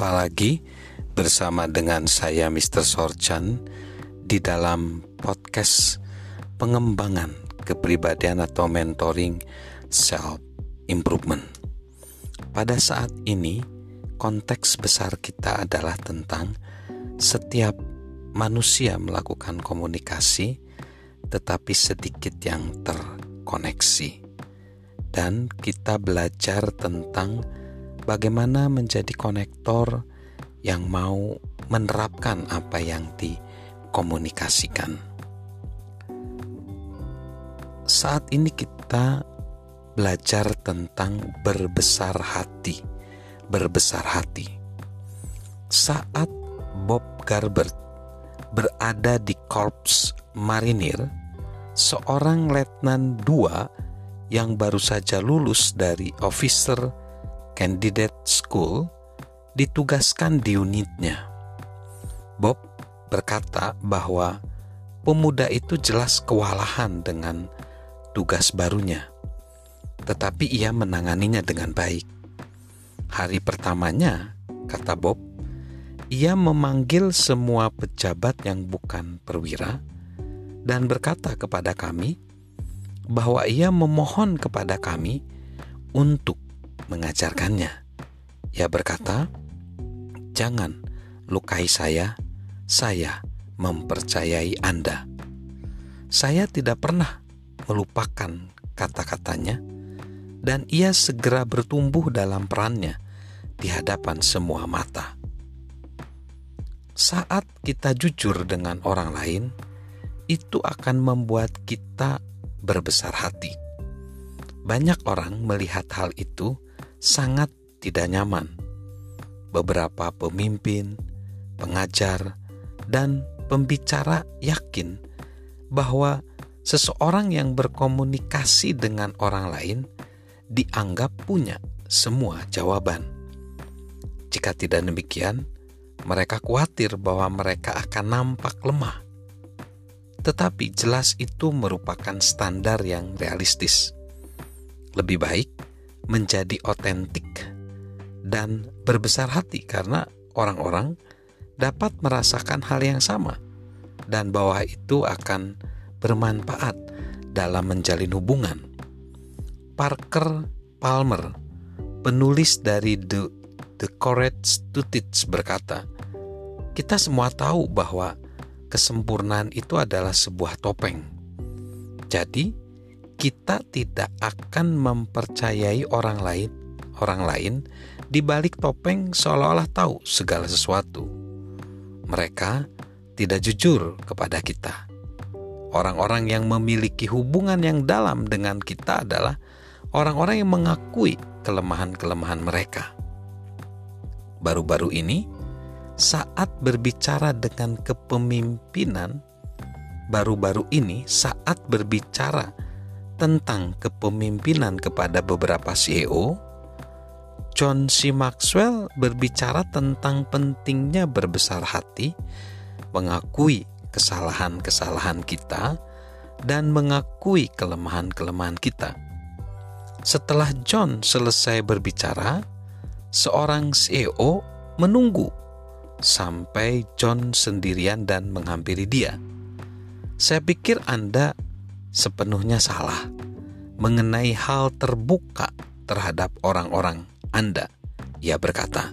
Berjumpa lagi bersama dengan saya Mr. Sorchan di dalam podcast pengembangan kepribadian atau mentoring self improvement. Pada saat ini konteks besar kita adalah tentang setiap manusia melakukan komunikasi tetapi sedikit yang terkoneksi. Dan kita belajar tentang bagaimana menjadi konektor yang mau menerapkan apa yang dikomunikasikan. Saat ini kita belajar tentang berbesar hati, berbesar hati. Saat Bob Garbert berada di Korps Marinir, seorang letnan dua yang baru saja lulus dari officer Candidate School ditugaskan di unitnya. Bob berkata bahwa pemuda itu jelas kewalahan dengan tugas barunya, tetapi ia menanganinya dengan baik. Hari pertamanya, kata Bob, ia memanggil semua pejabat yang bukan perwira dan berkata kepada kami bahwa ia memohon kepada kami untuk mengajarkannya. Ia berkata, "Jangan lukai saya, saya mempercayai Anda." Saya tidak pernah melupakan kata-katanya, dan ia segera bertumbuh dalam perannya di hadapan semua mata. Saat kita jujur dengan orang lain, itu akan membuat kita berbesar hati. Banyak orang melihat hal itu sangat tidak nyaman. Beberapa pemimpin, pengajar, dan pembicara yakin bahwa seseorang yang berkomunikasi dengan orang lain dianggap punya semua jawaban. Jika tidak demikian, mereka khawatir bahwa mereka akan nampak lemah. Tetapi jelas itu merupakan standar yang realistis. Lebih baik menjadi otentik dan berbesar hati karena orang-orang dapat merasakan hal yang sama dan bahwa itu akan bermanfaat dalam menjalin hubungan. Parker Palmer, penulis dari The, The Courage to Teach berkata, kita semua tahu bahwa kesempurnaan itu adalah sebuah topeng. Jadi, kita tidak akan mempercayai orang lain, orang lain di balik topeng seolah-olah tahu segala sesuatu. Mereka tidak jujur kepada kita. Orang-orang yang memiliki hubungan yang dalam dengan kita adalah orang-orang yang mengakui kelemahan-kelemahan mereka. Baru-baru ini, saat berbicara dengan kepemimpinan, baru-baru ini saat berbicara tentang kepemimpinan kepada beberapa CEO, John C. Maxwell berbicara tentang pentingnya berbesar hati, mengakui kesalahan-kesalahan kita, dan mengakui kelemahan-kelemahan kita. Setelah John selesai berbicara, seorang CEO menunggu sampai John sendirian dan menghampiri dia. Saya pikir Anda sepenuhnya salah mengenai hal terbuka terhadap orang-orang Anda. Ia berkata,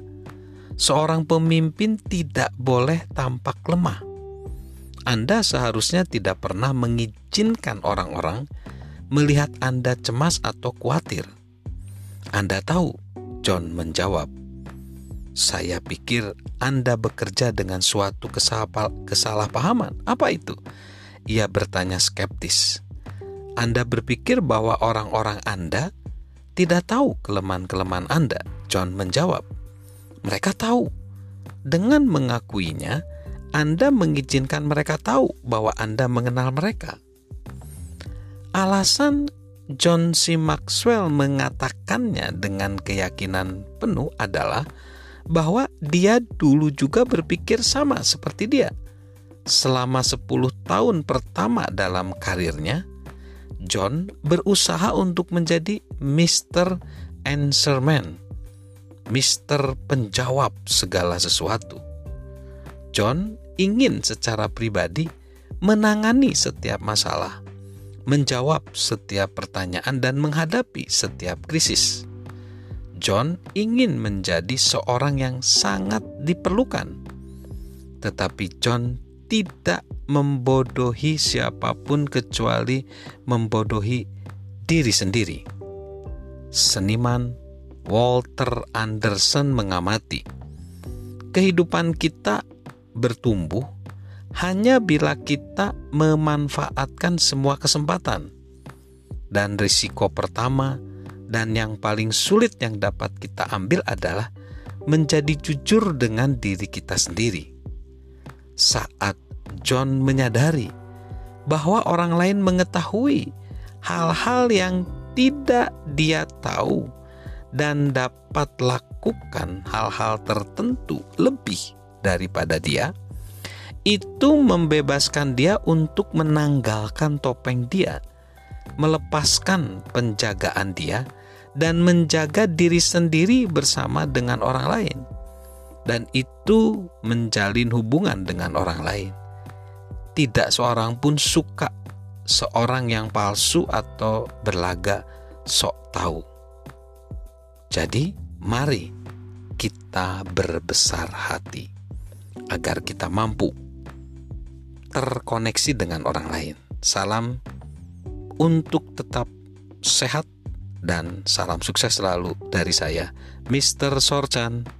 "Seorang pemimpin tidak boleh tampak lemah. Anda seharusnya tidak pernah mengizinkan orang-orang melihat Anda cemas atau khawatir." Anda tahu, John menjawab, "Saya pikir Anda bekerja dengan suatu kesalahpahaman. Apa itu?" Ia bertanya skeptis. Anda berpikir bahwa orang-orang Anda tidak tahu kelemahan-kelemahan Anda? John menjawab, "Mereka tahu. Dengan mengakuinya, Anda mengizinkan mereka tahu bahwa Anda mengenal mereka." Alasan John C. Maxwell mengatakannya dengan keyakinan penuh adalah bahwa dia dulu juga berpikir sama seperti dia selama 10 tahun pertama dalam karirnya, John berusaha untuk menjadi Mr. Answerman. Mister penjawab segala sesuatu. John ingin secara pribadi menangani setiap masalah, menjawab setiap pertanyaan, dan menghadapi setiap krisis. John ingin menjadi seorang yang sangat diperlukan, tetapi John tidak membodohi siapa pun kecuali membodohi diri sendiri. Seniman Walter Anderson mengamati kehidupan kita bertumbuh hanya bila kita memanfaatkan semua kesempatan. Dan risiko pertama dan yang paling sulit yang dapat kita ambil adalah menjadi jujur dengan diri kita sendiri saat John menyadari bahwa orang lain mengetahui hal-hal yang tidak dia tahu dan dapat lakukan hal-hal tertentu lebih daripada dia, itu membebaskan dia untuk menanggalkan topeng dia, melepaskan penjagaan dia, dan menjaga diri sendiri bersama dengan orang lain dan itu menjalin hubungan dengan orang lain. Tidak seorang pun suka seorang yang palsu atau berlaga sok tahu. Jadi, mari kita berbesar hati agar kita mampu terkoneksi dengan orang lain. Salam untuk tetap sehat dan salam sukses selalu dari saya, Mr. Sorchan.